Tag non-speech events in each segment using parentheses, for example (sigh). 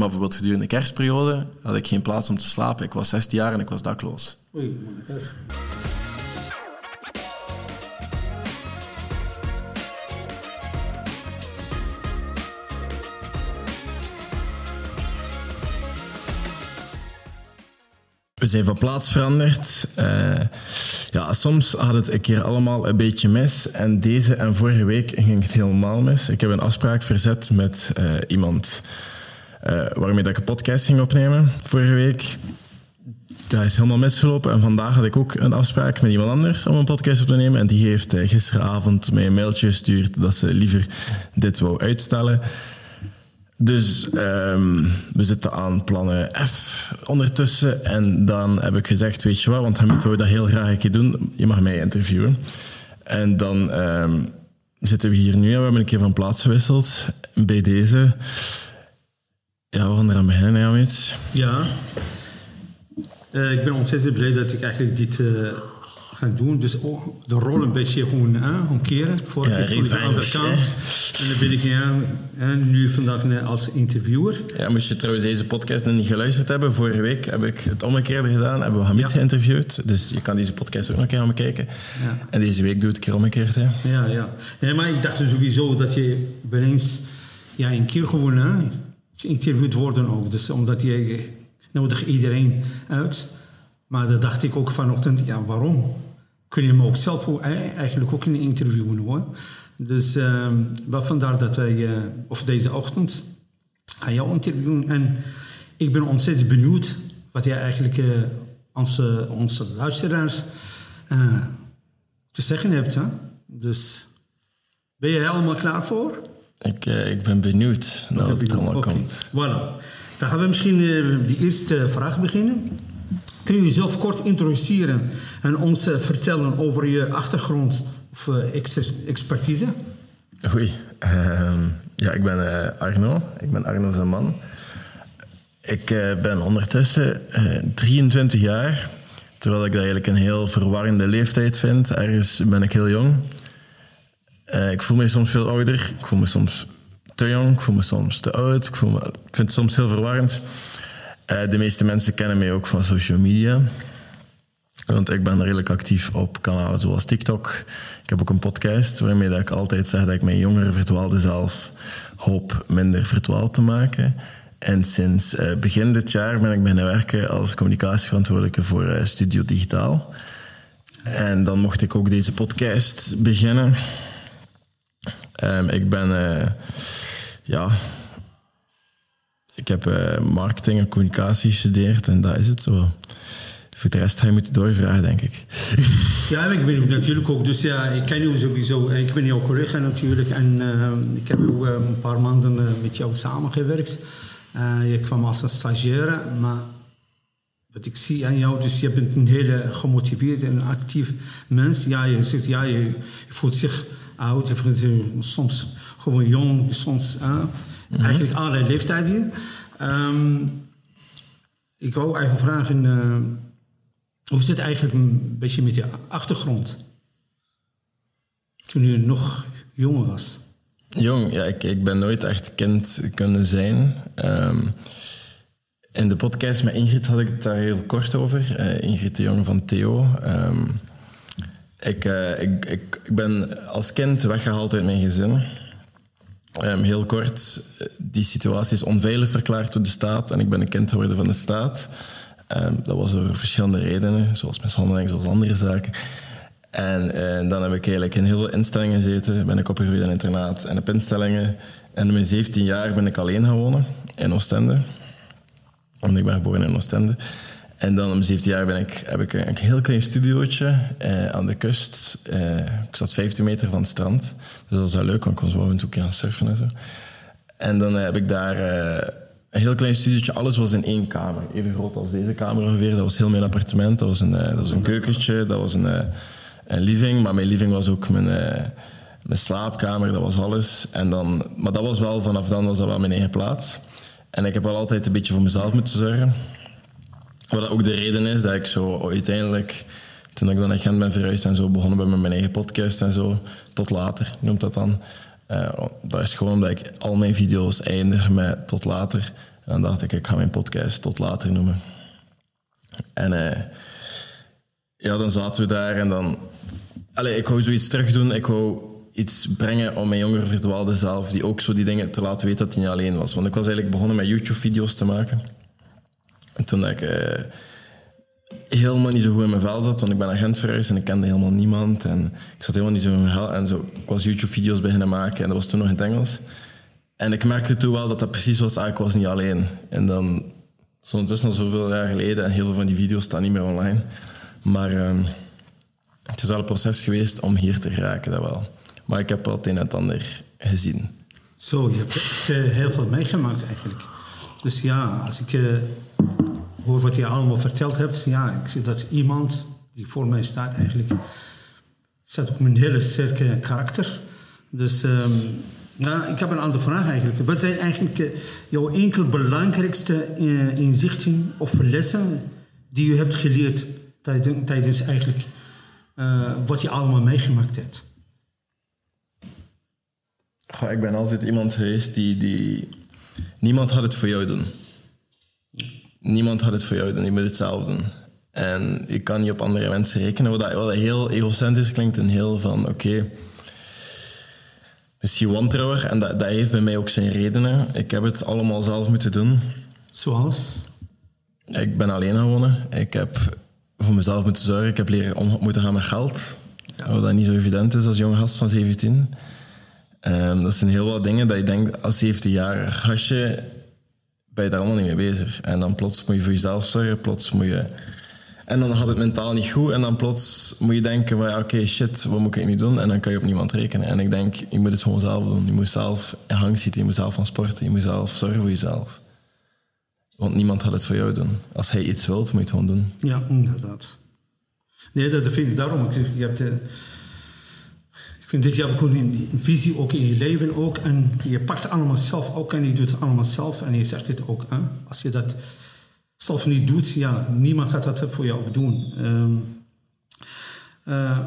Maar bijvoorbeeld gedurende de kerstperiode had ik geen plaats om te slapen. Ik was 16 jaar en ik was dakloos. Oei, erg. We zijn van plaats veranderd. Eh, ja, soms had het een keer allemaal een beetje mis. En deze en vorige week ging het helemaal mis. Ik heb een afspraak verzet met eh, iemand uh, waarmee dat ik een podcast ging opnemen vorige week. Dat is helemaal misgelopen. En vandaag had ik ook een afspraak met iemand anders om een podcast op te nemen. En die heeft gisteravond mij een mailtje gestuurd dat ze liever dit wou uitstellen. Dus um, we zitten aan plannen F ondertussen. En dan heb ik gezegd, weet je wat, want Hamid wou dat heel graag een keer doen. Je mag mij interviewen. En dan um, zitten we hier nu en we hebben een keer van plaats gewisseld. Bij deze. Ja, we gaan eraan beginnen, Hamid. Ja. Uh, ik ben ontzettend blij dat ik eigenlijk dit uh, gaan doen. Dus oh, de rol een beetje gewoon uh, omkeren. Vorige Ja, keer stond ik aan de andere kant. En dan ben ik ja, nu vandaag eh, als interviewer. Ja, moest je trouwens deze podcast nog niet geluisterd hebben, vorige week heb ik het omgekeerde gedaan, hebben we Hamid Ja. geïnterviewd. Dus je kan deze podcast ook nog een keer aan bekijken. Ja. En deze week doe ik het een keer omgekeerd. Hè. Ja, ja. Nee, maar ik dacht dus sowieso dat je ineens ja, een keer gewoon hè, geïnterviewd worden ook. Dus omdat je nodig iedereen uit. Maar dat dacht ik ook vanochtend, ja, waarom? Kun je me ook zelf eh, eigenlijk ook in interviewen hoor. Dus ehm wel vandaar dat wij, eh, of deze ochtend, aan jou interviewen. En ik ben ontzettend benieuwd wat jij eigenlijk eh, onze, onze luisteraars te zeggen hebt. Hè? Dus ben je helemaal klaar voor? Ik, eh, ik ben benieuwd naar wat er allemaal Oké. komt. Voilà. Dan gaan we misschien eh, die eerste vraag beginnen. Kun je jezelf kort introduceren en ons eh, vertellen over je achtergrond of ex- expertise? Oei. Ehm, ja, ik ben Arno. Ik ben Arno zijn man. Ik ben ondertussen eh, 23 jaar. Terwijl ik dat eigenlijk een heel verwarrende leeftijd vind. Ergens ben ik heel jong. Eh, ik voel me soms veel ouder. Ik voel me soms te jong. Ik voel me soms te oud. Ik, voel me, ik vind het soms heel verwarrend. Eh, de meeste mensen kennen mij ook van social media. Want ik ben redelijk actief op kanalen zoals TikTok. Ik heb ook een podcast waarmee dat ik altijd zeg dat ik mijn jongere verdwaalde zelf hoop minder verdwaald te maken. En sinds eh, begin dit jaar ben ik beginnen werken als communicatieverantwoordelijke voor Studio Digitaal. En dan mocht ik ook deze podcast beginnen. Ehm, ik ben, eh, ja, ik heb eh, marketing en communicatie gestudeerd en dat is het zo. Voor de rest ga je moeten doorvragen, denk ik. Ja, ik ben natuurlijk ook. Dus ja, ik ken jou sowieso. Ik ben jouw collega natuurlijk. En eh, ik heb ook eh, een paar maanden eh, met jou samengewerkt. Eh, je kwam als een stagiaire, maar wat ik zie aan jou, dus je bent een hele gemotiveerd en actief mens. Ja, je zegt, ja, je voelt zich oud, soms gewoon jong, soms eh, eigenlijk allerlei leeftijden. Ehm, ik wou even vragen, eh, hoe zit het eigenlijk een beetje met je achtergrond? Toen je nog jonger was. Jong, ja, ik, ik ben nooit echt kind kunnen zijn. Ehm, in de podcast met Ingrid had ik het daar heel kort over. Eh, Ingrid de Jong van Theo. Ehm, ik, eh, ik, ik, ik ben als kind weggehaald uit mijn gezin. Ehm, heel kort, die situatie is onveilig verklaard door de staat en ik ben een kind geworden van de staat. Ehm, dat was door verschillende redenen, zoals mishandeling, zoals andere zaken. En, eh, dan heb ik eigenlijk in heel veel instellingen gezeten. Ben ik opgegroeid in een internaat en op instellingen. En in mijn 17 jaar ben ik alleen gaan wonen in Oostende. Want ik ben geboren in Oostende. En dan om mijn 17 jaar ben ik, heb ik een, heel klein studiootje eh, aan de kust. Eh, ik zat 15 meter van het strand. Dus dat was wel leuk, want ik kon zo af en toe gaan surfen en zo. En dan eh, heb ik daar eh, een heel klein studiootje. Alles was in één kamer. Even groot als deze kamer ongeveer. Dat was heel mijn appartement. Dat was een, eh, dat was een keukentje. Dat was een, een living. Maar mijn living was ook mijn, mijn slaapkamer. Dat was alles. En dan, maar dat was wel, vanaf dan was dat wel mijn eigen plaats. En ik heb wel altijd een beetje voor mezelf moeten zorgen. Wat ook de reden is dat ik zo uiteindelijk, toen ik dan naar Gent ben verhuisd en zo, begonnen ben met mijn eigen podcast en zo, tot later noemt dat dan. Eh, dat is gewoon omdat ik al mijn video's eindig met tot later. En dan dacht ik, ik ga mijn podcast tot later noemen. En uh, ja, dan zaten we daar en dan... Allee, ik wou zoiets terug doen. Ik wou iets brengen om mijn jongere verdwaalde zelf, die ook zo die dingen te laten weten dat hij niet alleen was. Want ik was eigenlijk begonnen met YouTube-video's te maken. En toen ik uh, helemaal niet zo goed in mijn vel zat, want ik ben agent verhuisd en ik kende helemaal niemand. En ik zat helemaal niet zo in mijn vel. En zo, ik was YouTube-video's beginnen maken en dat was toen nog in het Engels. En ik merkte toen wel dat dat precies was, ah, ik was niet alleen. En dan, zo ondertussen al zoveel jaar geleden, en heel veel van die video's staan niet meer online. Maar um, het is wel een proces geweest om hier te geraken, dat wel. Maar ik heb wel het een en het ander gezien. Zo, je hebt uh, heel veel meegemaakt eigenlijk. Dus ja, als ik uh, hoor wat je allemaal verteld hebt, ja, ik zie dat iemand die voor mij staat eigenlijk, staat op een hele sterke karakter. Dus um, nou, ik heb een andere vraag eigenlijk. Wat zijn eigenlijk uh, jouw enkele belangrijkste inzichten of lessen die je hebt geleerd tijdens, tijdens eigenlijk wat je allemaal meegemaakt hebt? Goh, ik ben altijd iemand geweest die, die... Niemand had het voor jou doen. Niemand had het voor jou doen. Je moet het zelf doen. En je kan niet op andere mensen rekenen. Wat, dat, wat dat heel egocentrisch klinkt en heel van... Oké, okay, misschien wantrouwer. En dat, dat heeft bij mij ook zijn redenen. Ik heb het allemaal zelf moeten doen. Zoals? Ik ben alleen gaan wonen. Ik heb voor mezelf moeten zorgen. Ik heb leren om moeten gaan met geld. Ja. Wat dat niet zo evident is als jonge gast van 17. Um, dat zijn heel wat dingen dat je denkt, als 17 jaar gastje, ben je daar allemaal niet mee bezig. En dan plots moet je voor jezelf zorgen, plots moet je... En dan gaat het mentaal niet goed en dan plots moet je denken, ja, oké, shit, wat moet ik nu doen? En dan kan je op niemand rekenen. En ik denk, je moet het gewoon zelf doen. Je moet zelf in hang zitten, je moet zelf van sporten, je moet zelf zorgen voor jezelf. Want niemand gaat het voor jou doen. Als hij iets wilt, moet je het gewoon doen. Ja, inderdaad. Nee, dat vind ik daarom. Je hebt... De vind dit, je hebt ook een, visie ook in je leven ook. En je pakt het allemaal zelf ook en je doet het allemaal zelf. En je zegt dit ook. Als je dat zelf niet doet, ja, niemand gaat dat voor jou ook doen. Um, uh,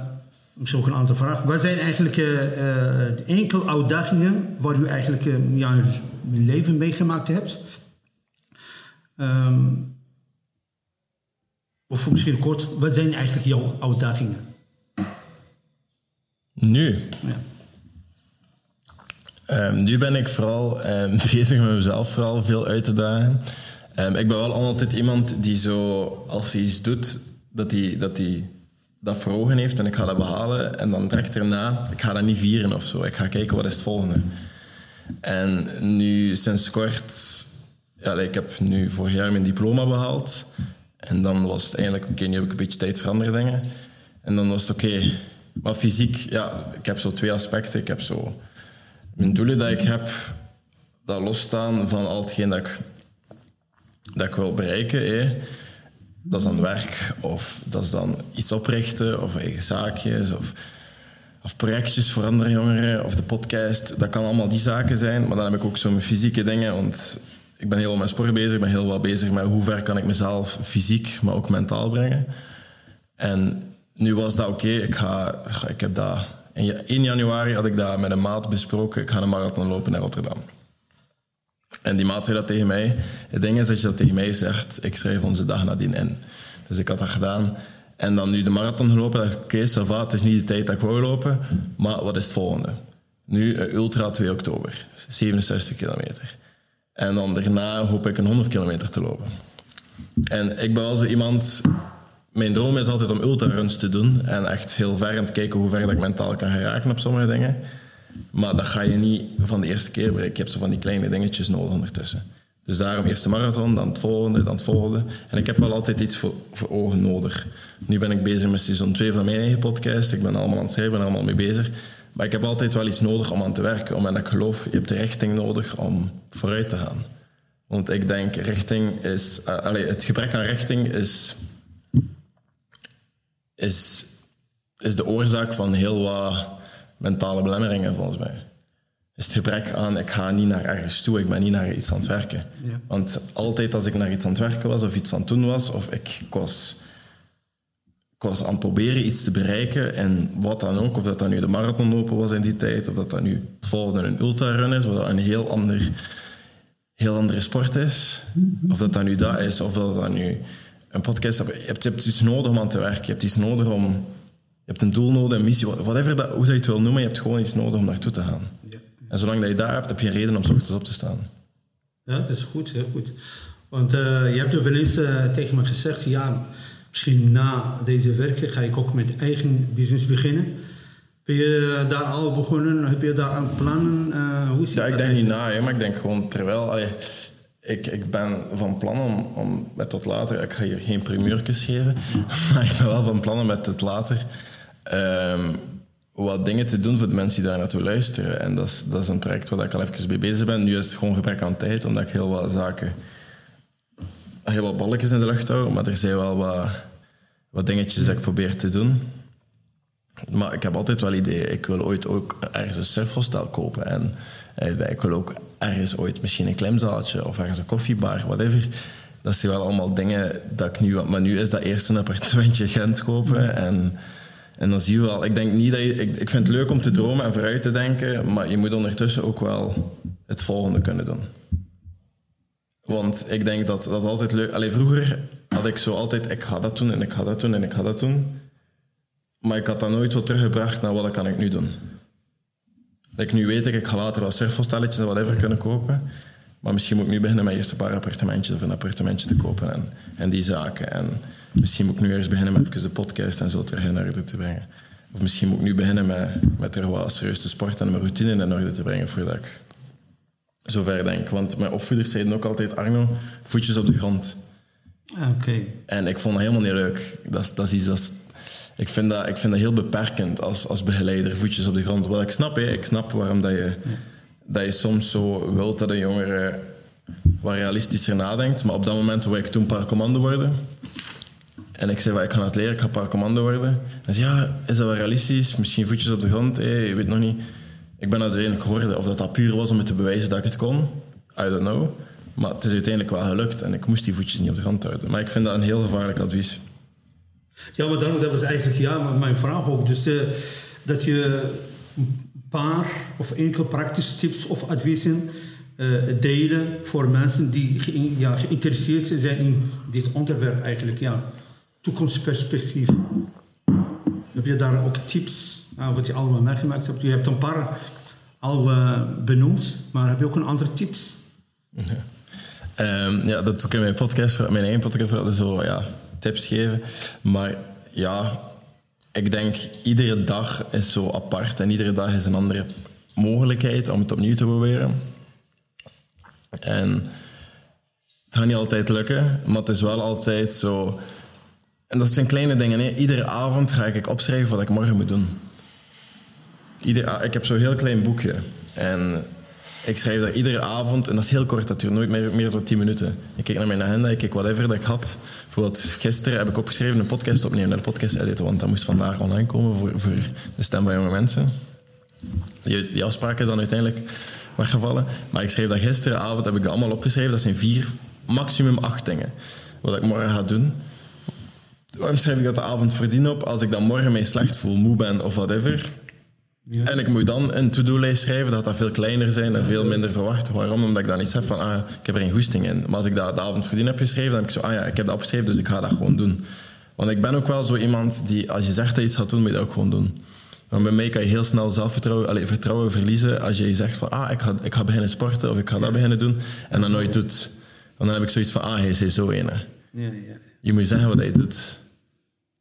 misschien ook een andere vraag. Wat zijn eigenlijk uh, enkele uitdagingen waar u eigenlijk uh, ja, in leven meegemaakt hebt? Um, of misschien kort, wat zijn eigenlijk jouw uitdagingen? Nu? Ja. Um, nu ben ik vooral um, (laughs) bezig met mezelf vooral veel uit te dagen. Um, ik ben wel altijd iemand die zo, als hij iets doet, dat hij dat, hij dat voor ogen heeft en ik ga dat behalen. En dan direct erna, ik ga dat niet vieren of zo. Ik ga kijken wat is het volgende. En nu sinds kort, ja, ik heb nu vorig jaar mijn diploma behaald. En dan was het eigenlijk, oké, okay, nu heb ik een beetje tijd voor andere dingen. En dan was het oké, okay, maar fysiek, ja, ik heb zo twee aspecten. Ik heb zo mijn doelen dat ik heb, dat losstaan van al hetgeen dat ik, dat ik wil bereiken. Dat is dan werk, of dat is dan iets oprichten, of eigen zaakjes, of, of projectjes voor andere jongeren, of de podcast. Dat kan allemaal die zaken zijn, maar dan heb ik ook zo mijn fysieke dingen, want ik ben heel veel met sport bezig, ik ben heel wel bezig met hoe ver kan ik mezelf fysiek, maar ook mentaal brengen. En nu was dat oké. Ik, ga, ik heb dat... In 1 januari had ik dat met een maat besproken. Ik ga een marathon lopen naar Rotterdam. En die maat zei dat tegen mij. Het ding is dat je dat tegen mij zegt, ik schrijf onze dag nadien in. Dus ik had dat gedaan. En dan nu de marathon gelopen, dacht ik, oké, okay, het is niet de tijd dat ik wou lopen, maar wat is het volgende? Nu Ultra 2 oktober, 67 kilometer. En dan daarna hoop ik een 100 kilometer te lopen. En ik ben wel zo iemand, mijn droom is altijd om ultraruns te doen en echt heel ver en te kijken hoe ver ik mentaal kan geraken op sommige dingen. Maar dat ga je niet van de eerste keer bereiken. Je hebt zo van die kleine dingetjes nodig ondertussen. Dus daarom eerst de marathon, dan het volgende, dan het volgende. En ik heb wel altijd iets voor, ogen nodig. Nu ben ik bezig met seizoen 2 van mijn eigen podcast. Ik ben allemaal aan het schrijven, ben allemaal mee bezig. Maar ik heb altijd wel iets nodig om aan te werken. Omdat ik geloof, je hebt de richting nodig om vooruit te gaan. Want ik denk, richting is... Allez, het gebrek aan richting is is, is de oorzaak van heel wat mentale belemmeringen, volgens mij. Is het gebrek aan, ik ga niet naar ergens toe, ik ben niet naar iets aan het werken. Ja. Want altijd als ik naar iets aan het werken was, of iets aan het doen was, of ik, was, ik was aan het proberen iets te bereiken, en wat dan ook, of dat dan nu de marathon lopen was in die tijd, of dat dat nu het volgende een ultrarun is, wat een heel ander heel andere sport is. Of dat dat nu dat is, of dat dat nu een podcast. Je hebt, je hebt iets nodig om aan te werken. Je hebt iets nodig om... Je hebt een doel nodig, een missie, whatever dat, hoe dat je het wil noemen. Je hebt gewoon iets nodig om naartoe te gaan. Ja. En zolang dat je daar hebt, heb je een reden om 's ochtends op te staan. Ja, dat is goed, heel goed. Want eh, je hebt er wel eens eh, tegen me gezegd, ja, misschien na deze werken ga ik ook met eigen business beginnen. Ben je daar al begonnen? Heb je daar aan plannen? Eh, hoe zit Ja, ik denk niet na, hè, maar ik denk gewoon terwijl... allee, ik, ik ben van plan om, om met tot later... Ik ga hier geen primeurtjes geven, (laughs) maar ik ben wel van plan om met tot later... ehm, wat dingen te doen voor de mensen die daar naartoe luisteren. En dat is, dat is een project waar ik al even mee bezig ben. Nu is het gewoon gebrek aan tijd, omdat ik heel wat zaken... Heel wat balletjes in de lucht hou, maar er zijn wel wat, wat dingetjes dat ik probeer te doen. Maar ik heb altijd wel ideeën. Ik wil ooit ook ergens een surfhostel kopen. En eh, ik wil ook ergens ooit misschien een klimzaaltje of ergens een koffiebar, whatever. Dat zijn wel allemaal dingen dat ik nu... Maar nu is dat eerst een appartementje Gent kopen. En, en dan zie je wel... Ik denk niet dat je... Ik, ik vind het leuk om te dromen en vooruit te denken. Maar je moet ondertussen ook wel het volgende kunnen doen. Want ik denk dat dat is altijd leuk... Alleen vroeger had ik zo altijd... Ik ga dat doen en ik ga dat doen en ik ga dat doen. Maar ik had dat nooit zo teruggebracht naar wat kan ik nu doen. Ik nu weet ik, ik ga later wel surfhostelletjes en whatever kunnen kopen. Maar misschien moet ik nu beginnen met eerst een paar appartementjes of een appartementje te kopen en, en die zaken. En misschien moet ik nu eerst beginnen met even de podcast en zo terug in orde te brengen. Of misschien moet ik nu beginnen met, met er wat serieus te sporten en mijn routine in orde te brengen voordat ik zover denk. Want mijn opvoeders zeiden ook altijd, Arno, voetjes op de grond. Ah, Oké. En ik vond dat helemaal niet leuk. Dat is, dat is iets dat ik, vind dat, ik vind dat heel beperkend als, als begeleider, voetjes op de grond. Wel, ik snap, hè, ik snap waarom dat je, dat je soms zo wilt dat een jongere wat realistischer nadenkt. Maar op dat moment wil ik toen paracommando worden. En ik zei, "Wel, ik ga het leren, ik ga paracommando worden. En zei, ja, is dat wel realistisch? Misschien voetjes op de grond, hé, je weet nog niet. Ik ben uiteindelijk geworden. Of dat dat puur was om me te bewijzen dat ik het kon, I don't know. Maar het is uiteindelijk wel gelukt en ik moest die voetjes niet op de grond houden. Maar ik vind dat een heel gevaarlijk advies. Ja, maar daarom, dat was eigenlijk ja, mijn vraag ook. Dus eh, dat je een paar of enkele praktische tips of adviezen eh, delen voor mensen die ja, geïnteresseerd zijn in dit onderwerp eigenlijk. Ja, toekomstperspectief. Heb je daar ook tips aan wat je allemaal meegemaakt hebt? Je hebt een paar al eh, benoemd, maar heb je ook een andere tips? (laughs) Ehm, ja, dat doe ik in mijn podcast, mijn eigen podcast, vooral zo ja, tips geven. Maar ja, ik denk iedere dag is zo apart en iedere dag is een andere mogelijkheid om het opnieuw te proberen. En het gaat niet altijd lukken, maar het is wel altijd zo. En dat zijn kleine dingen. Hè. Iedere avond ga ik opschrijven wat ik morgen moet doen. Ik heb zo'n heel klein boekje. En ik schrijf daar iedere avond, en dat is heel kort, dat duurt nooit meer, meer dan 10 minuten. Ik kijk naar mijn agenda, ik kijk whatever dat ik had. Bijvoorbeeld gisteren heb ik opgeschreven een podcast opnemen, naar de podcast editen, want dat moest vandaag online komen voor, voor de stem van jonge mensen. Die, afspraak is dan uiteindelijk weggevallen. Maar ik schreef dat gisteravond, heb ik dat allemaal opgeschreven. Dat zijn vier, maximum acht dingen. Wat ik morgen ga doen. Waarom schrijf ik dat de avond voordien op? Als ik dan morgen mij slecht voel, moe ben of whatever. Ja. En ik moet dan een to-do-lijst schrijven, dat dat veel kleiner zijn en veel minder verwacht. Waarom? Omdat ik dan niet zeg van, ah, ik heb er geen goesting in. Maar als ik dat de avond voordien heb geschreven, dan heb ik zo, ah ja, ik heb dat opgeschreven, dus ik ga dat gewoon doen. Want ik ben ook wel zo iemand die, als je zegt dat je iets gaat doen, moet je dat ook gewoon doen. Want bij mij kan je heel snel zelfvertrouwen allez, vertrouwen verliezen als je zegt van, ah, ik ga, ik ga beginnen sporten of ik ga dat beginnen doen, en dat nooit doet. Want dan heb ik zoiets van, ah, hij is zo ene. Ja, ja. Je moet zeggen wat je doet.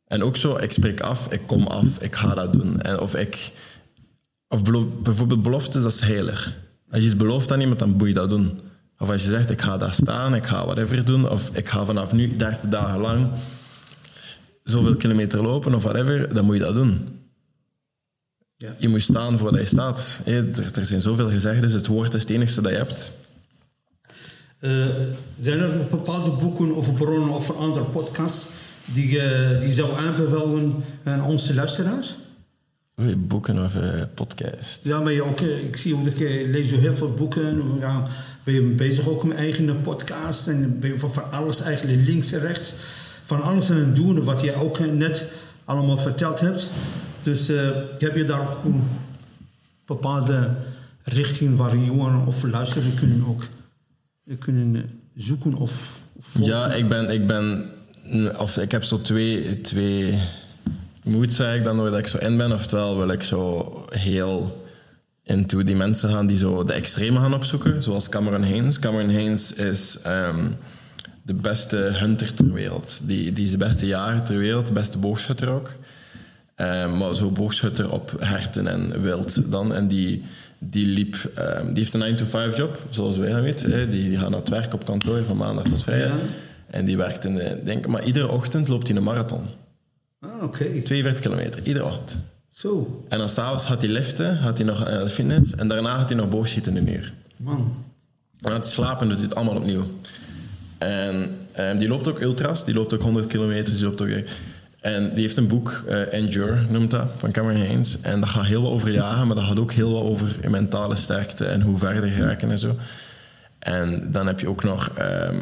En ook zo, ik spreek af, ik kom af, ik ga dat doen. En of ik... Of bijvoorbeeld beloftes, dat is heilig. Als je iets belooft aan iemand, dan moet je dat doen. Of als je zegt, ik ga daar staan, ik ga whatever doen, of ik ga vanaf nu 30 dagen lang zoveel kilometer lopen, of whatever, dan moet je dat doen. Ja. Je moet staan voor dat je staat. Er, er zijn zoveel gezegdes, het woord is het enige dat je hebt. Eh, zijn er bepaalde boeken of bronnen of andere podcasts die, die zou aanbevelen aan onze luisteraars? Boeken of eh, podcast. Ja, maar je ook, ik zie ook dat je leest je heel veel boeken. Ja, ben je bezig ook met eigen podcast en ben je van, van alles eigenlijk links en rechts. Van alles aan het doen wat je ook eh, net allemaal verteld hebt. Dus eh, heb je daar ook een bepaalde richting waar jongeren of luisteren kunnen ook kunnen zoeken of, of volgen? Ja, ik ben, ik ben, of ik heb zo twee, twee moods zeg ik dan nooit dat ik zo in ben. Oftewel wil ik zo heel into die mensen gaan die zo de extreme gaan opzoeken, zoals Cameron Haynes. Cameron Haynes is ehm, de beste hunter ter wereld. Die, die is de beste jager ter wereld, de beste boogschutter ook. Ehm, maar zo boogschutter op herten en wild dan. En die, die liep, ehm, die heeft een 9-to-5 job, zoals wij dat weten. Hè. Die, die gaat naar het werk op kantoor van maandag tot vrijdag. Ja. En die werkt in de, denk, maar iedere ochtend loopt hij een marathon. Ah, oké. 42 kilometer, iedere ochtend. Zo, En dan s'avonds gaat hij liften, gaat hij nog de fitness en daarna gaat hij nog boogschieten in een uur. man. En hij slapen doet hij het allemaal opnieuw. En ehm, die loopt ook ultras, die loopt ook 100 kilometer, die loopt ook... En die heeft een boek, eh, Endure noemt dat, van Cameron Haynes. En dat gaat heel wat over jagen, maar dat gaat ook heel wat over mentale sterkte en hoe verder geraken en zo. En dan heb je ook nog ehm,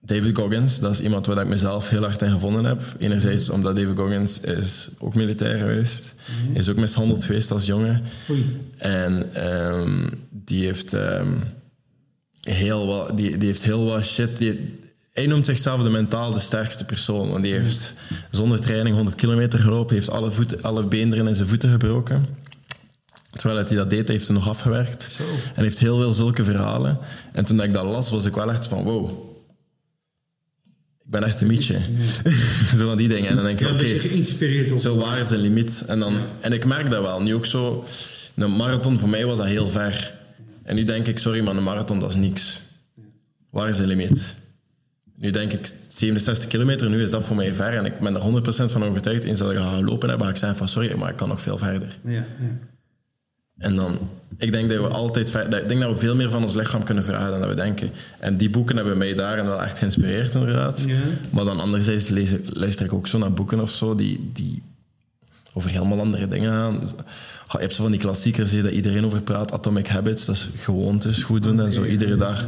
David Goggins. Dat is iemand waar ik mezelf heel hard in gevonden heb. Enerzijds omdat David Goggins is ook militair geweest. Is ook mishandeld geweest als jongen. Oei. En ehm, die heeft ehm, heel wat, die, die heeft heel wat shit. Die, hij noemt zichzelf de mentaal de sterkste persoon. Want die heeft zonder training 100 kilometer gelopen. Heeft alle, voeten, alle beenderen in zijn voeten gebroken. Terwijl hij dat deed, heeft hij nog afgewerkt. Zo. En heeft heel veel zulke verhalen. En toen ik dat las, was ik wel echt van wow. Ik ben echt een mietje. (laughs) zo van die dingen. En dan denk Ja, ik, een oké, zo waar is de limiet? En, dan, en ik merk dat wel. Nu ook zo... Een marathon, voor mij was dat heel ver. En nu denk ik, sorry, maar een marathon, dat is niks. Waar is de limiet? Nu denk ik, 67 kilometer, nu is dat voor mij ver. En ik ben er 100% van overtuigd, eens dat ik ga lopen heb, ga ik zeggen van, sorry, maar ik kan nog veel verder. Ja, ja. En dan, ik denk dat we altijd, ik denk dat we veel meer van ons lichaam kunnen vragen dan dat we denken. En die boeken hebben mij daarin wel echt geïnspireerd, inderdaad. Ja. Maar dan anderzijds lees, luister ik ook zo naar boeken of zo, die, die over helemaal andere dingen gaan. Je hebt zo van die klassiekers dat iedereen over praat, Atomic Habits, dat is gewoontes, goed doen en zo, iedere ja, dag.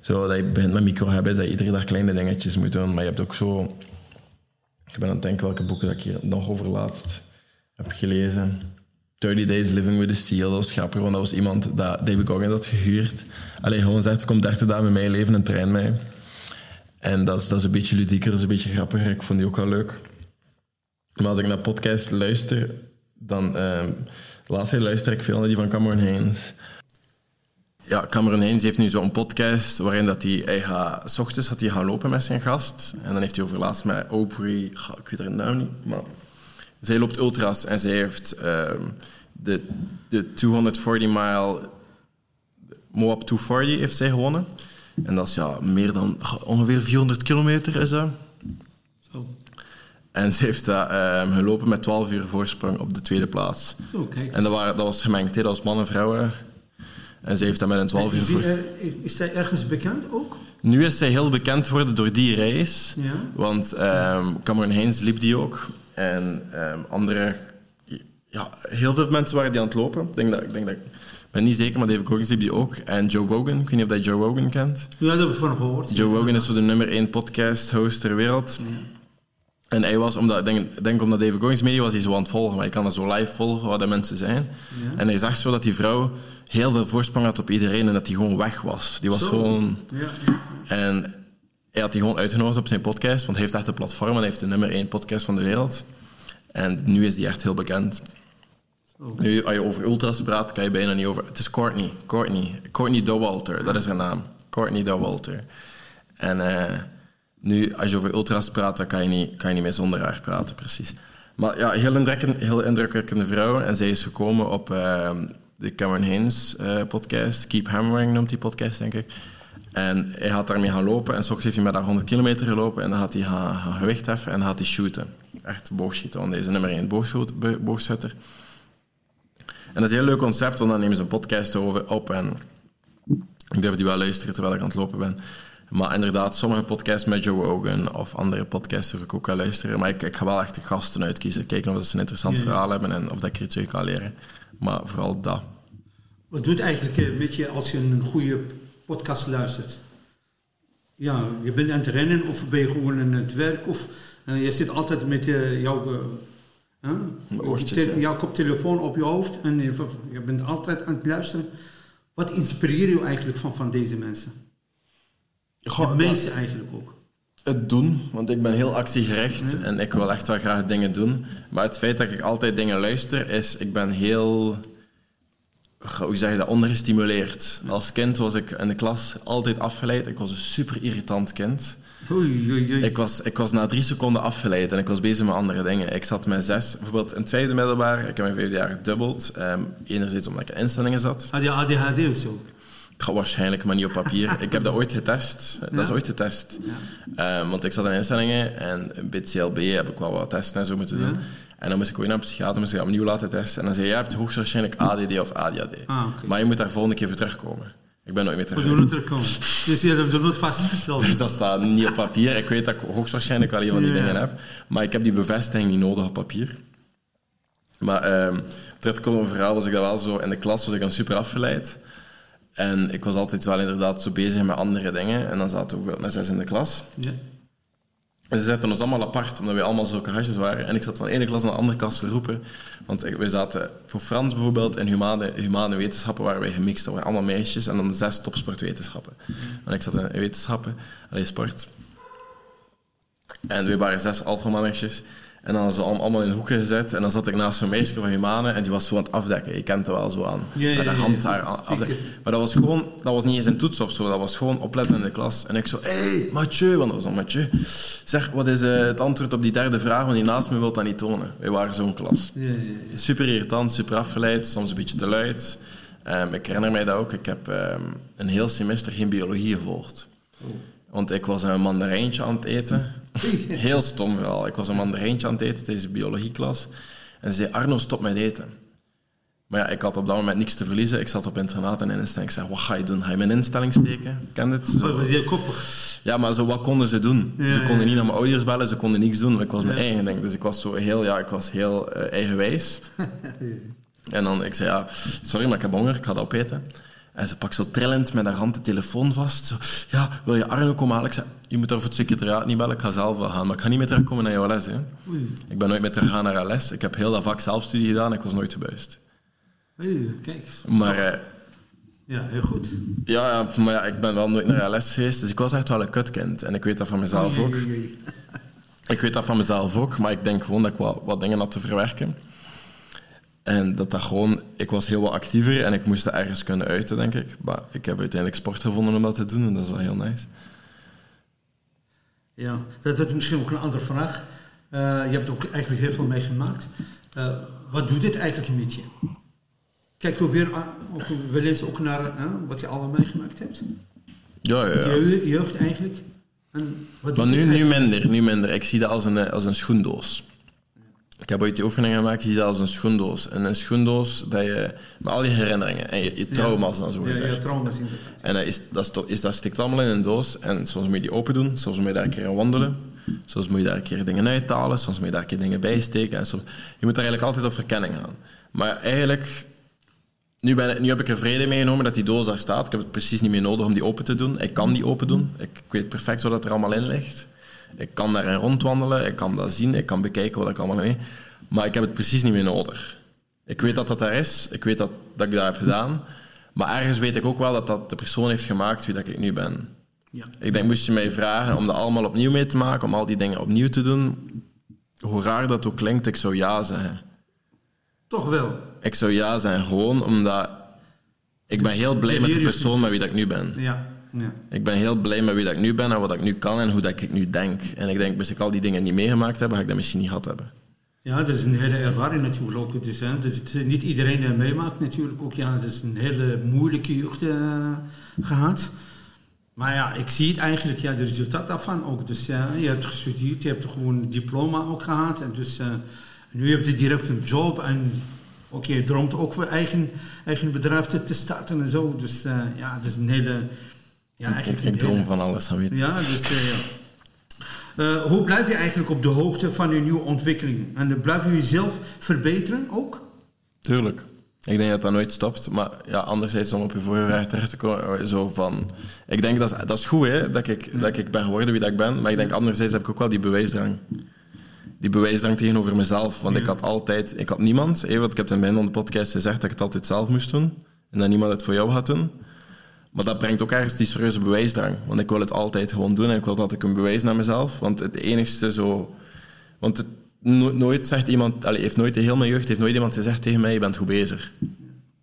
Zo, dat je begint met micro-habits, dat je iedere dag kleine dingetjes moet doen. Maar je hebt ook zo... Ik ben aan het denken welke boeken dat ik hier nog over laatst heb gelezen. 30 Days Living with a Seal, dat was grappig, want dat was iemand dat David Goggins had gehuurd. Allee, gewoon zegt, kom 30 dagen met mij leven en train mij. En dat is, dat is een beetje ludieker, dat is een beetje grappiger. Ik vond die ook wel leuk. Maar als ik naar podcasts luister, dan... laatste tijd luister ik veel naar die van Cameron Haynes. Ja, Cameron Haynes heeft nu zo'n podcast waarin dat hij, hij gaat, ochtends gaat hij gaan lopen met zijn gast. En dan heeft hij over laatst met Aubrey, ik weet haar naam niet, maar zij loopt ultras en zij heeft ehm, de, de 240 mile Moab 240 heeft zij gewonnen. En dat is ja, meer dan ongeveer 400 kilometer is dat. Zo. En ze heeft dat ehm, gelopen met 12 uur voorsprong op de tweede plaats. Zo, kijk. En dat, waren, dat was gemengd, hè. dat was mannen en vrouwen. En ze heeft dat met een 12 uur voor... er- is zij ergens bekend ook? Nu is zij heel bekend geworden door die reis. Ja. Want ehm Cameron Haynes liep die ook. En ehm, andere... Ja, heel veel mensen waren die aan het lopen. Ik denk dat... Ik denk dat ben niet zeker, maar David Goggins liep die ook. En Joe Rogan, ik weet niet of dat Joe Rogan kent. Ja, dat heb ik van gehoord. Joe Rogan is zo de nummer één podcast-host ter wereld. En hij was, omdat, ik denk, denk omdat David Goggins mee was, hij zo aan het volgen. Maar je kan dat zo live volgen wat de mensen zijn. En hij zag zo dat die vrouw heel veel voorsprong had op iedereen en dat hij gewoon weg was. Die was Zo. gewoon... Ja, ja. En hij had die gewoon uitgenodigd op zijn podcast, want hij heeft echt een platform en hij heeft de nummer één podcast van de wereld. En nu is die echt heel bekend. Nu, als je over ultras praat, kan je bijna niet over... Het is Courtney. Courtney. Courtney Dowalter, dat is haar naam. Courtney Dowalter. En eh, nu, als je over ultras praat, dan kan je niet, kan je niet meer zonder haar praten, precies. Maar ja, heel, indrukkend, heel indrukwekkende vrouw. En zij is gekomen op eh, de Cameron Haynes eh, podcast. Keep Hammering noemt die podcast, denk ik. En hij had daarmee gaan lopen. En soms heeft hij met haar 100 kilometer gelopen. En dan had hij gaan, gaan gewicht heffen en dan had hij shooten. Echt boogschieten, want hij is nummer één boogschoot- bo- boogschutter. En dat is een heel leuk concept, want dan nemen ze een podcast over op en ik durf die wel luisteren terwijl ik aan het lopen ben. Maar inderdaad, sommige podcasts met Joe Rogan of andere podcasts durf ik ook wel luisteren. Maar ik, ik ga wel echt de gasten uitkiezen, kijken of ze een interessant Ja, ja. verhaal hebben en of dat ik er iets uit kan leren. Maar vooral dat. Wat doet eigenlijk eh, met je als je een goede podcast luistert? Ja, je bent aan het rennen of ben je gewoon aan het werk of eh, je zit altijd met eh, jouw, hè? oortjes, ja. jouw koptelefoon op je hoofd en je, je bent altijd aan het luisteren. Wat inspireert je eigenlijk van, van deze mensen? Goh, het meeste eigenlijk ook. Het doen, want ik ben heel actiegericht en ik wil echt wel graag dingen doen. Maar het feit dat ik altijd dingen luister, is ik ben heel, hoe zeg je dat, ondergestimuleerd. Als kind was ik in de klas altijd afgeleid. Ik was een super irritant kind. Oei, oei, oei. Ik was, ik was na drie seconden afgeleid en ik was bezig met andere dingen. Ik zat met zes, bijvoorbeeld in het vijfde middelbaar, ik heb mijn vijfde jaar gedubbeld. Ehm, enerzijds omdat ik in instellingen zat. Had je ADHD of zo? Ja, waarschijnlijk, maar niet op papier. ik heb dat ooit getest. Dat is Ja? ooit getest. Ehm, want ik zat in instellingen en bij CLB heb ik wel wat testen en zo moeten doen. En dan moest ik ook naar een psychiater, moest ik opnieuw laten testen. En dan zei je hebt hoogstwaarschijnlijk ADD of ADHD. Ah. Maar je moet daar volgende keer voor terugkomen. Ik ben nooit meer terug. het terugkomen. Dus je hebt er nooit vastgesteld. Dus dat staat niet op papier. Ik weet dat ik hoogstwaarschijnlijk wel een van die dingen heb. Maar ik heb die bevestiging niet nodig op papier. Maar ehm terug te komen op een verhaal was ik dat wel zo... In de klas was ik dan super afgeleid. En ik was altijd wel inderdaad zo bezig met andere dingen. En dan zaten we bijvoorbeeld met zes in de klas. Ja. Ze zetten ons allemaal apart, omdat wij allemaal zulke hasjes waren. En ik zat van de ene klas naar de andere klas te roepen. Want wij zaten voor Frans bijvoorbeeld in humane, humane wetenschappen waren wij gemixt. Dat waren allemaal meisjes en dan zes topsportwetenschappen. En ik zat in wetenschappen, alleen sport. En wij waren zes alfamannetjes. En dan hadden ze allemaal in hoeken gezet. En dan zat ik naast zo'n meisje van Humane en die was zo aan het afdekken. Je kent het wel zo aan. Ja, ja, met ja, hand daar afdekken. Maar dat was gewoon, dat was niet eens een toets of zo. Dat was gewoon opletten in de klas. En ik zo, hé, hey, Mathieu, want dat was dan Mathieu. Zeg, wat is eh, het antwoord op die derde vraag? Want die naast me wil dat niet tonen. Wij waren zo'n klas. Super irritant, super afgeleid, soms een beetje te luid. Ehm, ik herinner mij dat ook. Ik heb ehm, een heel semester geen biologie gevolgd. Want ik was een mandarijntje aan het eten. (laughs) Heel stom verhaal. Ik was een mandarijntje aan het eten tijdens de biologieklas. En ze zei, Arno, stop met eten. Maar ja, ik had op dat moment niks te verliezen. Ik zat op internaat en in instelling. Ik zei, wat ga je doen? Ga je mijn instelling steken? Ken het? Dat Zo. was heel koppig. Ja, maar zo, wat konden ze doen? Ja, ze konden niet naar mijn ouders bellen, ze konden niks doen. Ik was mijn Ja. eigen ding. Dus ik was zo heel, ja, ik was heel eh, eigenwijs. (laughs) en dan, ik zei, ja, sorry, maar ik heb honger, ik ga dat opeten. En ze pakt zo trillend met haar hand de telefoon vast. Zo, ja, wil je Arno komen halen? Ik zei, je moet er voor het secretariaat niet bellen, ik ga zelf wel gaan. Maar ik ga niet meer terugkomen naar jouw les. Hè. Oei. Ik ben nooit meer teruggegaan naar haar les. Ik heb heel dat vak zelfstudie gedaan, ik was nooit gebuist. Oei, kijk. Maar... eh, Ja, heel goed. ja, ja, maar ja, ik ben wel nooit naar haar les geweest, dus ik was echt wel een kutkind. En ik weet dat van mezelf ook. Oei, oei, oei. Ik weet dat van mezelf ook, maar ik denk gewoon dat ik wat, wat dingen had te verwerken. En dat dat gewoon... Ik was heel wat actiever en ik moest dat ergens kunnen uiten, denk ik. Maar ik heb uiteindelijk sport gevonden om dat te doen en dat is wel heel nice. Ja, dat is misschien ook een andere vraag. Eh, je hebt ook eigenlijk heel veel meegemaakt. Eh, wat doet dit eigenlijk met je? Kijk je weer aan- ook wel eens ook naar wat je allemaal meegemaakt hebt? Ja, ja, ja. Je jeugd eigenlijk? En wat Maar doet nu, dit nu eigenlijk? minder, nu minder. Ik zie dat als een, eh, als een schoendoos. Ik heb ooit die oefening gemaakt, dat als een schoendoos. En een schoendoos dat je met al die herinneringen en je, je trauma's dan zo gezegd. ja, trauma's inderdaad. En dat, is, dat, is, dat stikt allemaal in een doos. En soms moet je die open doen, soms moet je daar een keer aan wandelen. Soms moet je daar een keer dingen uithalen, soms moet je daar een keer dingen bij steken. En soms, je moet daar eigenlijk altijd op verkenning gaan. Maar eigenlijk, nu, ben, ik- nu heb ik er vrede mee genomen dat die doos daar staat. Ik heb het precies niet meer nodig om die open te doen. Ik kan die open doen. Ik, ik weet perfect wat er allemaal in ligt. Ik kan daarin rondwandelen, ik kan dat zien, ik kan bekijken wat ik allemaal mee. Maar ik heb het precies niet meer nodig. Ik weet dat dat daar is, ik weet dat, dat ik dat heb gedaan. Maar ergens weet ik ook wel dat dat de persoon heeft gemaakt wie dat ik nu ben. Ja. Ik denk, moest je mij vragen om dat allemaal opnieuw mee te maken, om al die dingen opnieuw te doen, hoe raar dat ook klinkt, ik zou ja zeggen. Toch wel. Ik zou ja zeggen, gewoon omdat ik ben heel blij met de persoon met wie dat ik nu ben. Ja. Ja. Ik ben heel blij met wie dat ik nu ben en wat ik nu kan en hoe dat ik nu denk. En ik denk, moest ik al die dingen niet meegemaakt hebben, ga ik dat misschien niet gehad hebben. Ja, dat is een hele ervaring natuurlijk ook. Dus, hè, dus het, niet iedereen eh, meemaakt natuurlijk ook. Ja, het is een hele moeilijke jeugd eh, gehad. Maar ja, ik zie het eigenlijk, ja, de resultaat daarvan ook. Dus ja, je hebt gestudeerd, je hebt gewoon een diploma ook gehad. En dus eh, nu heb je direct een job en ook je droomt ook voor eigen, eigen bedrijf te, te starten en zo. Dus ja, het is een hele... Ja, Ik, eigenlijk ik droom van alles, weet ja, dus, eh, ja. Eh, hoe blijf je eigenlijk op de hoogte van je nieuwe ontwikkelingen? En blijf je jezelf verbeteren ook? Tuurlijk. Ik denk dat dat nooit stopt. Maar ja, anderzijds om op je vorige vraag terug te komen, zo van... Ik denk dat is, dat is goed, hè, dat ik, dat ik ben geworden wie dat ik ben. Maar ik denk anderzijds heb ik ook wel die bewijsdrang. Die bewijsdrang tegenover mezelf. Want ik had altijd... Ik had niemand, hè, want ik heb in de podcast gezegd dat ik het altijd zelf moest doen. En dat niemand het voor jou gaat doen. Maar dat brengt ook ergens die serieuze bewijsdrang. Want ik wil het altijd gewoon doen en ik wil dat ik een bewijs naar mezelf. Want het enigste zo... Want het, nooit zegt iemand... Allez, heeft nooit, heel mijn jeugd heeft nooit iemand gezegd tegen mij, je bent goed bezig.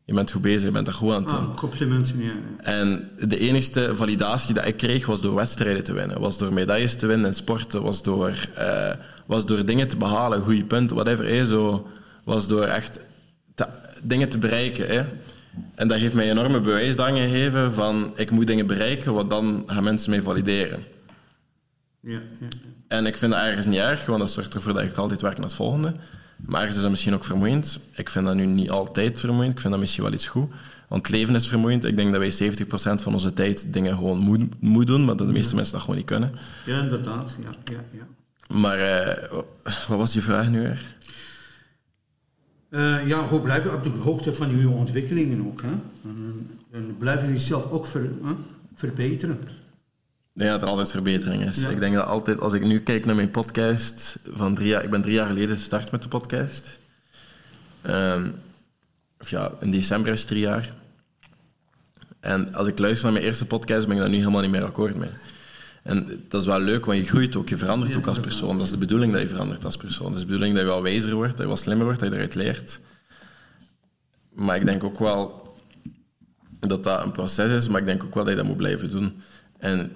Je bent goed bezig, je bent er goed aan het doen. Ah, complimenten, ja. En de enigste validatie die ik kreeg was door wedstrijden te winnen. Was door medailles te winnen in sporten. Was door, uh, was door dingen te behalen, goede punten, whatever. Hè, zo, was door echt te, dingen te bereiken. En dat heeft mij enorme bewijsdrang gegeven van ik moet dingen bereiken, want dan gaan mensen mij valideren. Ja, ja. En ik vind dat ergens niet erg, want dat zorgt ervoor dat ik altijd werk naar het volgende. Maar ergens is dat misschien ook vermoeiend. Ik vind dat nu niet altijd vermoeiend. Ik vind dat misschien wel iets goed. Want het leven is vermoeiend. Ik denk dat wij 70% van onze tijd dingen gewoon moeten moet doen, maar dat de meeste mensen dat gewoon niet kunnen. Ja, inderdaad. Ja, ja, ja. Maar uh, wat was je vraag nu weer? Uh, ja, hoe blijven op de hoogte van je ontwikkelingen ook. Hè? En, en blijven jezelf ook ver, hè? verbeteren. Ik denk dat er altijd verbetering is. Ik denk dat altijd, als ik nu kijk naar mijn podcast van drie jaar... Ik ben drie jaar geleden gestart met de podcast. Um, of ja, in december is het drie jaar. En als ik luister naar mijn eerste podcast, ben ik daar nu helemaal niet meer akkoord mee. En dat is wel leuk, want je groeit ook, je verandert ook als persoon. Dat is de bedoeling dat je verandert als persoon. Dat is de bedoeling dat je wel wijzer wordt, dat je wel slimmer wordt, dat je eruit leert. Maar ik denk ook wel dat dat een proces is, maar ik denk ook wel dat je dat moet blijven doen. En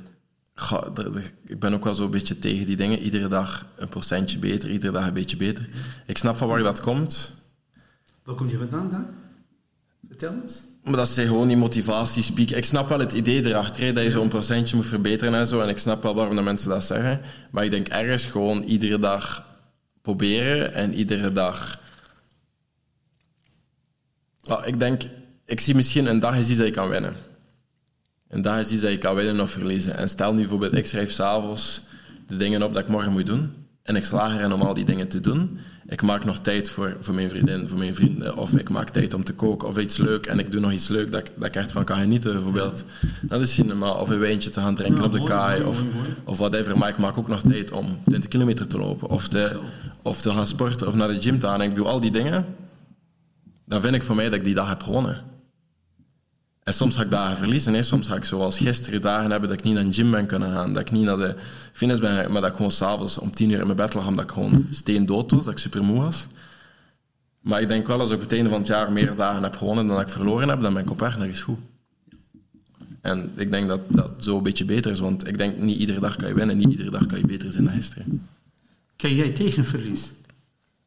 ik ben ook wel zo'n beetje tegen die dingen. Iedere dag een procentje beter, iedere dag een beetje beter. Ik snap van waar dat komt. Waar komt je vandaan dan? Vertel eens. Maar dat is gewoon die motivatie speak. Ik snap wel het idee erachter, dat je zo'n procentje moet verbeteren en zo. En ik snap wel waarom de mensen dat zeggen. Maar ik denk ergens gewoon iedere dag proberen en iedere dag... Oh, ik denk, ik zie misschien een dag is iets dat je kan winnen. Een dag is iets dat je kan winnen of verliezen. En stel nu bijvoorbeeld, ik schrijf s'avonds de dingen op dat ik morgen moet doen. En ik slaag erin om al die dingen te doen. Ik maak nog tijd voor, voor mijn vriendin, voor mijn vrienden. Of ik maak tijd om te koken of iets leuk. En ik doe nog iets leuk dat, dat ik echt van kan genieten, bijvoorbeeld. Dat is cinema. Of een wijntje te gaan drinken op de kaai. Of, of whatever. Maar ik maak ook nog tijd om 20 kilometer te lopen. Of te, of te gaan sporten. Of naar de gym te gaan. En ik doe al die dingen. Dan vind ik voor mij dat ik die dag heb gewonnen. En soms ga ik dagen verliezen. Hè. Soms ga ik zoals gisteren dagen hebben dat ik niet naar de gym ben kunnen gaan. Dat ik niet naar de fitness ben maar dat ik gewoon s'avonds om tien uur in mijn bed lag omdat ik gewoon steendood was, dat ik super moe was. Maar ik denk wel, als ik op het einde van het jaar meer dagen heb gewonnen dan dat ik verloren heb, dan ben ik op weg naar iets goed. En ik denk dat dat zo een beetje beter is, want ik denk niet iedere dag kan je winnen, niet iedere dag kan je beter zijn dan gisteren. Kan jij tegen verlies?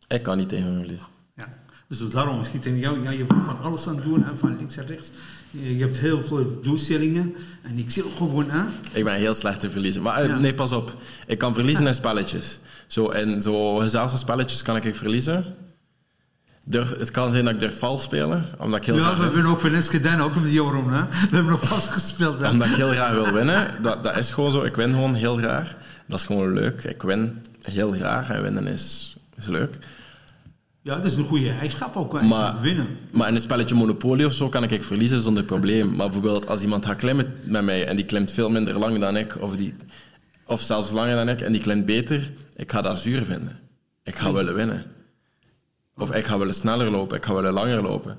Ik kan niet tegen verlies. Ja. Dus daarom schiet in jou, ja, je van alles aan doen, en van links en rechts. Je hebt heel veel doelstellingen en ik zie ook gewoon aan. Ik ben heel slecht te verliezen. Maar eh, nee, pas op. Ik kan verliezen in spelletjes. Zo, in zo spelletjes kan ik verliezen. Durf, het kan zijn dat ik durf vals spelen, omdat ik heel Ja, we hebben ook van eens gedaan, ook met Joram. Hè? We hebben nog vast gespeeld. Hè? Omdat ik heel graag wil winnen. Dat, dat is gewoon zo. Ik win gewoon heel graag. Dat is gewoon leuk. Ik win heel graag en winnen is, is leuk. Ja, dat is een goede eigenschap ook, maar, winnen. Maar in een spelletje Monopoly of zo kan ik verliezen zonder probleem. Maar bijvoorbeeld als iemand gaat klimmen met mij en die klimt veel minder lang dan ik, of, die, of zelfs langer dan ik, en die klimt beter, ik ga dat zuur vinden. Ik ga willen winnen. Of ik ga willen sneller lopen, ik ga willen langer lopen.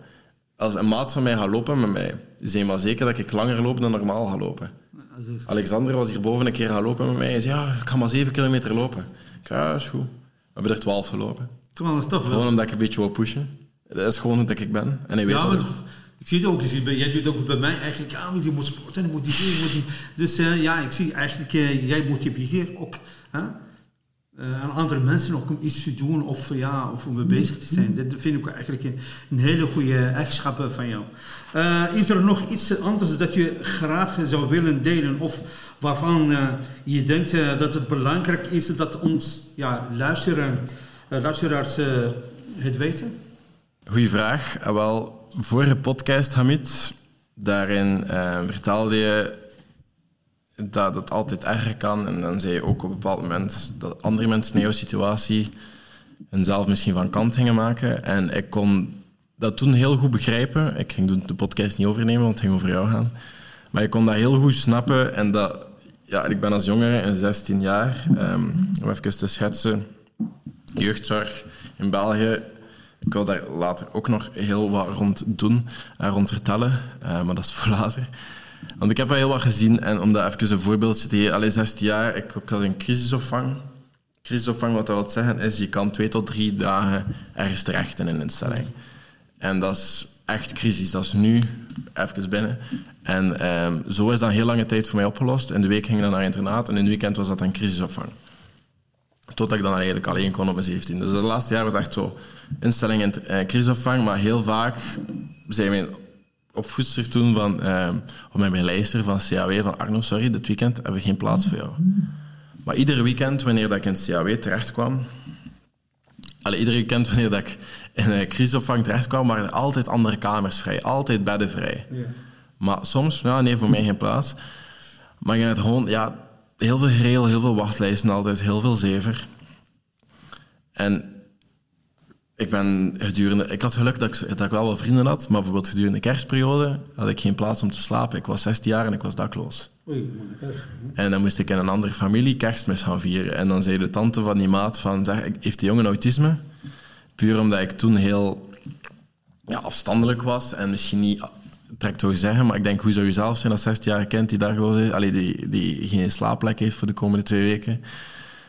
Als een maat van mij gaat lopen met mij, zijn maar zeker dat ik langer loop dan normaal ga lopen. Alexander was hier boven een keer gaan lopen met mij en zei, ja, ik ga maar 7 kilometer lopen. Ik zei, ja, is goed. We hebben er 12 gelopen. Toch Gewoon omdat ik een beetje wil pushen. Dat is gewoon hoe ik ben. En hij weet ja, dat Ik zie het ook. Dus jij doet ook bij mij eigenlijk, ja, je moet sporten, je moet die doen, moet die... Dus uh, ja, ik zie eigenlijk, uh, jij motiveert ook hè, uh, aan andere mensen ook om iets te doen of, ja, of om mee bezig te zijn. Dat vind ik eigenlijk een, een hele goede eigenschap van jou. is er nog iets anders dat je graag zou willen delen of waarvan je denkt dat het belangrijk is dat ons ja, luisteren luisteraars uh, het weten? Goeie vraag. Uh, wel, vorige podcast, Hamid, daarin vertelde je dat het altijd erger kan. En dan zei je ook op een bepaald moment dat andere mensen in jouw situatie hunzelf misschien van kant gingen maken. En ik kon dat toen heel goed begrijpen. Ik ging de podcast niet overnemen, want het ging over jou gaan. Maar ik kon dat heel goed snappen. En dat, ja, ik ben als jongere in 16 jaar, um, om even te schetsen jeugdzorg in België. Ik wil daar later ook nog heel wat rond doen en rond vertellen, uh, maar dat is voor later. Want ik heb wel heel wat gezien en om dat even een voorbeeldje te geven. Alle 16 jaar, ik, ik had een crisisopvang. Crisisopvang, wat dat wil zeggen, is je kan twee tot drie dagen ergens terecht in een instelling. En dat is echt crisis. Dat is nu even binnen. En ehm, zo is dat een heel lange tijd voor mij opgelost. In de week ging dan naar internaat en in het weekend was dat een crisisopvang. Totdat ik dan eigenlijk alleen kon op mijn 17. Dus de laatste jaar was echt zo instelling en eh, crisisopvang. Maar heel vaak zei mijn opvoedster toen van, eh, of mijn begeleider van CAW van Arno, sorry, dit weekend hebben we geen plaats voor jou. Maar iedere weekend, wanneer dat ik in CAW terecht kwam, alle, iedere weekend wanneer dat ik in een crisisopvang terecht kwam, waren er altijd andere kamers vrij, altijd bedden vrij. Ja. Maar soms, ja, nee, voor mij geen plaats. Maar je hebt gewoon, ja, heel veel gereel, heel veel wachtlijsten altijd, heel veel zever. En ik ben gedurende... Ik had geluk dat ik, dat ik wel wat vrienden had, maar bijvoorbeeld gedurende de kerstperiode had ik geen plaats om te slapen. Ik was 16 jaar en ik was dakloos. Oei, man. En dan moest ik in een andere familie kerstmis gaan vieren. En dan zei de tante van die maat van, zeg, heeft die jongen autisme? Puur omdat ik toen heel ja, afstandelijk was en misschien niet direct zou zeggen, maar ik denk, hoe zou je zelf zijn als 16 jaar kind die dakloos is, allee, die, die geen slaapplek heeft voor de komende twee weken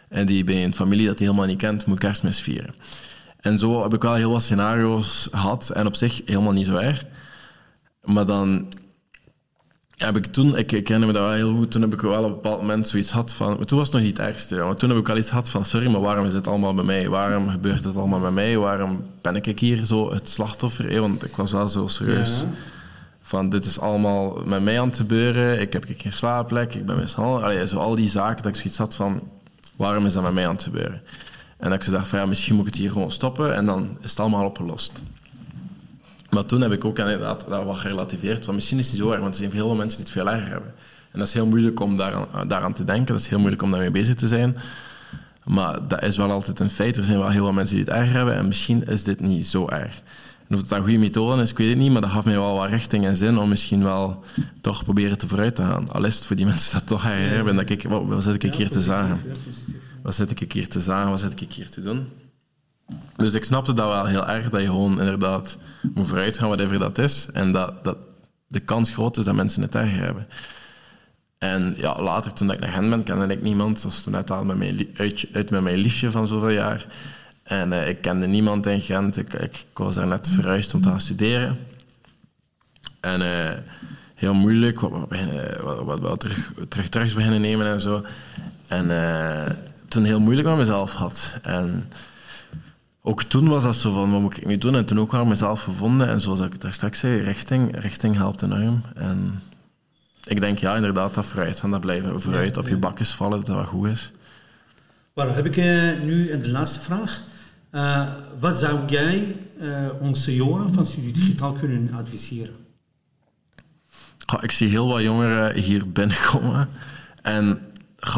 en die bij een familie dat hij helemaal niet kent, moet kerstmis vieren. En zo heb ik wel heel wat scenario's gehad en op zich helemaal niet zo erg. Maar dan heb ik toen, ik, ik herinner me dat wel heel goed, toen heb ik wel op een bepaald moment zoiets gehad van, maar toen was het nog niet het ergste, maar toen heb ik wel iets gehad van, sorry, maar waarom is dit allemaal bij mij? Waarom gebeurt het allemaal bij mij? Waarom ben ik hier zo het slachtoffer? Want ik was wel zo serieus. Van, dit is allemaal met mij aan het gebeuren, ik heb geen slaapplek, ik ben mishandeld. Al die zaken, dat ik zoiets had van, waarom is dat met mij aan het gebeuren? En dat ik zo dacht van, ja, misschien moet ik het hier gewoon stoppen en dan is het allemaal opgelost. Maar toen heb ik ook inderdaad dat wat gerelativeerd. Van misschien is het niet zo erg, want er zijn heel veel mensen die het veel erger hebben. En dat is heel moeilijk om daaraan, daaraan te denken. Dat is heel moeilijk om daarmee bezig te zijn. Maar dat is wel altijd een feit. Er zijn wel heel veel mensen die het erger hebben. En misschien is dit niet zo erg. En of het een goede methode is, ik weet het niet. Maar dat gaf mij wel wat richting en zin om misschien wel toch proberen te vooruit te gaan. Al is het voor die (laughs) mensen dat toch erger hebben. Dat ik, wat, wat zit ik hier te zagen? Wat zit ik hier te zagen? Wat zit ik hier te doen? Dus ik snapte dat wel heel erg, dat je gewoon inderdaad moet vooruit gaan, whatever dat is. En dat, dat de kans groot is dat mensen het erger hebben. En ja, later, toen ik naar Gent ben, kende ik niemand. Dat was toen net al met mijn, uit, uit met mijn liefje van zoveel jaar. En eh, ik kende niemand in Gent. Ik, ik, ik was daar net verhuisd om te gaan studeren. En eh, heel moeilijk, wat, wat, wat, wat, wat terug, terug terug beginnen nemen en zo. En eh, toen heel moeilijk met mezelf had. En ook toen was dat zo van, wat moet ik nu doen? En toen ook wel mezelf gevonden. En zoals ik daar straks zei, richting, richting helpt enorm. En ik denk, ja, inderdaad, dat vooruit gaan, dat blijven vooruit op je bakjes vallen, dat dat wat goed is. Dan heb ik nu de laatste vraag. Eh, wat zou jij eh, onze jongeren van Studie Digitaal kunnen adviseren? Ik zie heel wat jongeren hier binnenkomen. En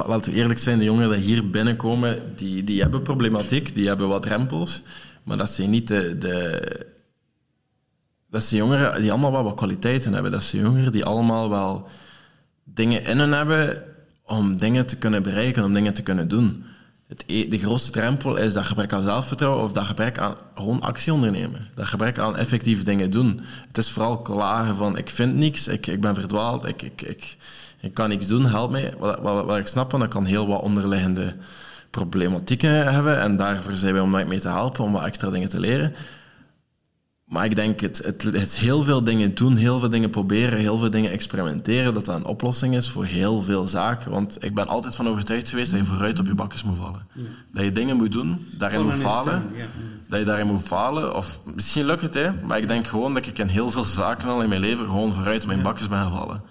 laten we eerlijk zijn, de jongeren die hier binnenkomen, die, die hebben problematiek, die hebben wat drempels. Maar dat zijn niet de... de dat zijn jongeren die allemaal wel wat kwaliteiten hebben. Dat zijn jongeren die allemaal wel dingen in hen hebben om dingen te kunnen bereiken, om dingen te kunnen doen. Het, e- de grootste drempel is dat gebrek aan zelfvertrouwen of dat gebrek aan gewoon actie ondernemen. Dat gebrek aan effectief dingen doen. Het is vooral klagen van ik vind niks, ik, ik ben verdwaald, ik, ik, ik, ik kan niks doen, help mij. Wat, wat, wat ik snap, van, dat kan heel wat onderliggende problematieken hebben en daarvoor zijn wij om mee te helpen, om wat extra dingen te leren. Maar ik denk het, het, het heel veel dingen doen, heel veel dingen proberen, heel veel dingen experimenteren, dat dat een oplossing is voor heel veel zaken. Want ik ben altijd van overtuigd geweest dat je vooruit op je bakjes moet vallen. Dat je dingen moet doen, daarin moet falen. ja. Dat je daarin moet falen. Of misschien lukt het, hè. Maar ik denk gewoon dat ik in heel veel zaken al in mijn leven gewoon vooruit op mijn bakjes ben gevallen.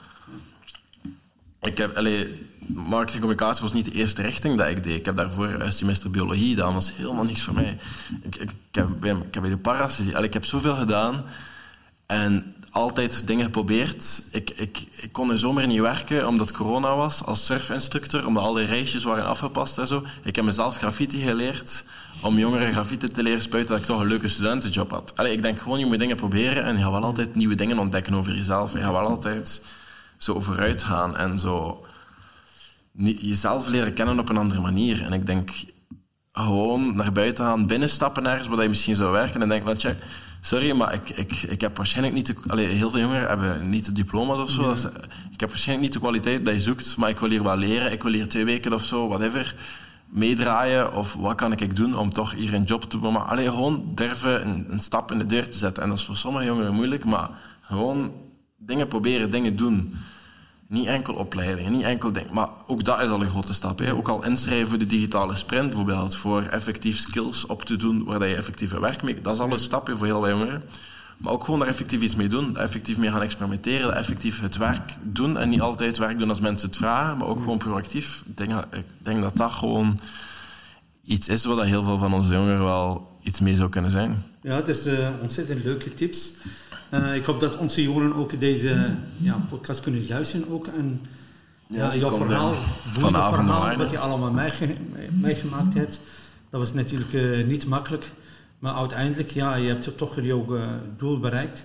Ik heb, allee, marketing communicatie was niet de eerste richting dat ik deed. Ik heb daarvoor een semester biologie gedaan. Dat was helemaal niks voor mij. Ik, ik, heb, ik heb bij de paras... ik heb zoveel gedaan. En altijd dingen geprobeerd. Ik, ik, ik kon er zomaar niet werken omdat corona was als surfinstructeur. Omdat al die reisjes waren afgepast en zo. Ik heb mezelf graffiti geleerd om jongeren graffiti te leren spuiten, dat ik toch een leuke studentenjob had. Allee, ik denk gewoon, je moet dingen proberen en je gaat wel altijd nieuwe dingen ontdekken over jezelf. Je gaat wel altijd zo vooruit gaan en zo jezelf leren kennen op een andere manier. En ik denk gewoon naar buiten gaan, binnenstappen ergens waar je misschien zou werken en denk van, check, sorry, maar ik, ik, ik heb waarschijnlijk niet... De, allee, heel veel jongeren hebben niet de diploma's of zo. Ik heb waarschijnlijk niet de kwaliteit dat je zoekt, maar ik wil hier wel leren. Ik wil hier twee weken of zo, whatever, meedraaien. Of wat kan ik doen om toch hier een job te doen. Maar alleen gewoon durven een, een stap in de deur te zetten. En dat is voor sommige jongeren moeilijk, maar gewoon dingen proberen, dingen doen. Niet enkel opleidingen, niet enkel dingen. Maar ook dat is al een grote stap. Hè. Ook al inschrijven voor de digitale sprint, bijvoorbeeld, voor effectief skills op te doen waar je effectieve werk mee... Dat is al een stapje voor heel veel jongeren. Maar ook gewoon daar effectief iets mee doen. Effectief mee gaan experimenteren. Effectief het werk doen. En niet altijd het werk doen als mensen het vragen, maar ook gewoon proactief. Ik denk, ik denk dat dat gewoon iets is waar heel veel van onze jongeren wel iets mee zou kunnen zijn. Ja, het is uh, ontzettend leuke tips. Uh, ik hoop dat onze jongeren ook deze ja, podcast kunnen luisteren ook. En ja, ja jouw verhaal, vanavond verhaal wat je allemaal meegemaakt hebt, dat was natuurlijk uh, niet makkelijk. Maar uiteindelijk, ja, je hebt toch jouw doel bereikt.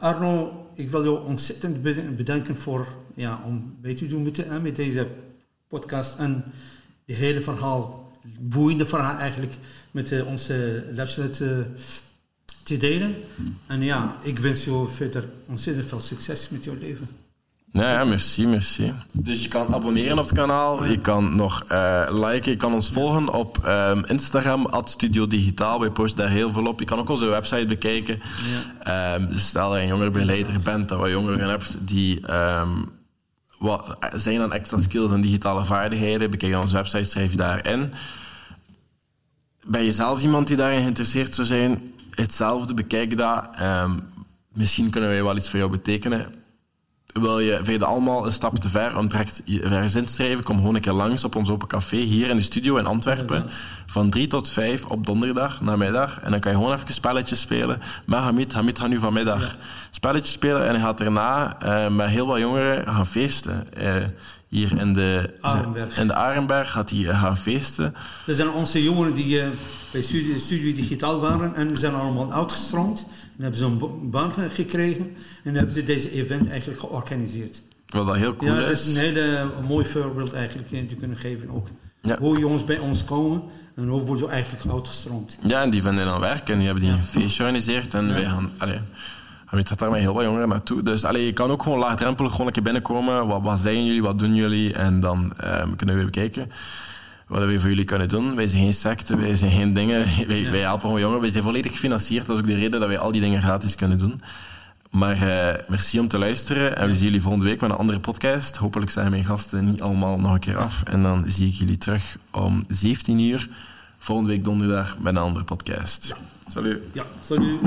Arno, ik wil jou ontzettend bedanken voor, ja, om mee te doen met, met deze podcast en de hele verhaal, boeiende verhaal eigenlijk, met onze luisteraars te delen. En ja, ik wens jou verder ontzettend veel succes met jouw leven. Ja, ja, merci, merci. Dus je kan abonneren op het kanaal, je kan nog uh, liken, je kan ons volgen op um, Instagram, Studio Digitaal. Wij posten daar heel veel op. Je kan ook onze website bekijken. Ja. Um, dus stel dat je een jongerenbegeleider bent, dat je jongeren hebt die um, wat zijn aan extra skills en digitale vaardigheden, bekijk onze website, schrijf je daarin. Ben je zelf iemand die daarin geïnteresseerd zou zijn? Hetzelfde, bekijk dat. Um, misschien kunnen wij wel iets voor jou betekenen. Wil je, vind je dat allemaal een stap te ver om direct ergens in te schrijven? Kom gewoon een keer langs op ons open café hier in de studio in Antwerpen. Van drie tot vijf op donderdag namiddag. En dan kan je gewoon even spelletjes spelen met Hamid. Hamid gaat nu vanmiddag spelletjes spelen en hij gaat daarna uh, met heel wat jongeren gaan feesten. Uh, hier in de Arenberg, in de Arenberg gaat hij eh, gaan feesten. Dat zijn onze jongeren die uh, bij studie, studie, Digitaal waren en zijn allemaal uitgestroomd. En hebben ze een baan gekregen en hebben ze deze event eigenlijk georganiseerd. Wat dat heel cool ja, is. is een hele mooi voorbeeld eigenlijk te kunnen geven ook. Ja. Hoe jongens bij ons komen en hoe worden we eigenlijk uitgestroomd. Ja, en die vinden dan werk en die hebben die een feestje georganiseerd en wij gaan... Allez, en weet daar met heel wat jongeren naartoe. Dus allee, je kan ook gewoon laagdrempelig gewoon een keer binnenkomen. Wat, wat zijn jullie, wat doen jullie? En dan um, kunnen we weer bekijken wat we voor jullie kunnen doen. Wij zijn geen secte, wij zijn geen dingen. (laughs) Wij, ja. wij helpen gewoon jongeren. Wij zijn volledig gefinancierd. Dat is ook de reden dat wij al die dingen gratis kunnen doen. Maar uh, merci om te luisteren. En we zien jullie volgende week met een andere podcast. Hopelijk zijn mijn gasten niet allemaal nog een keer af. En dan zie ik jullie terug om 17 uur. Volgende week donderdag met een andere podcast. Salut. Ja, salut.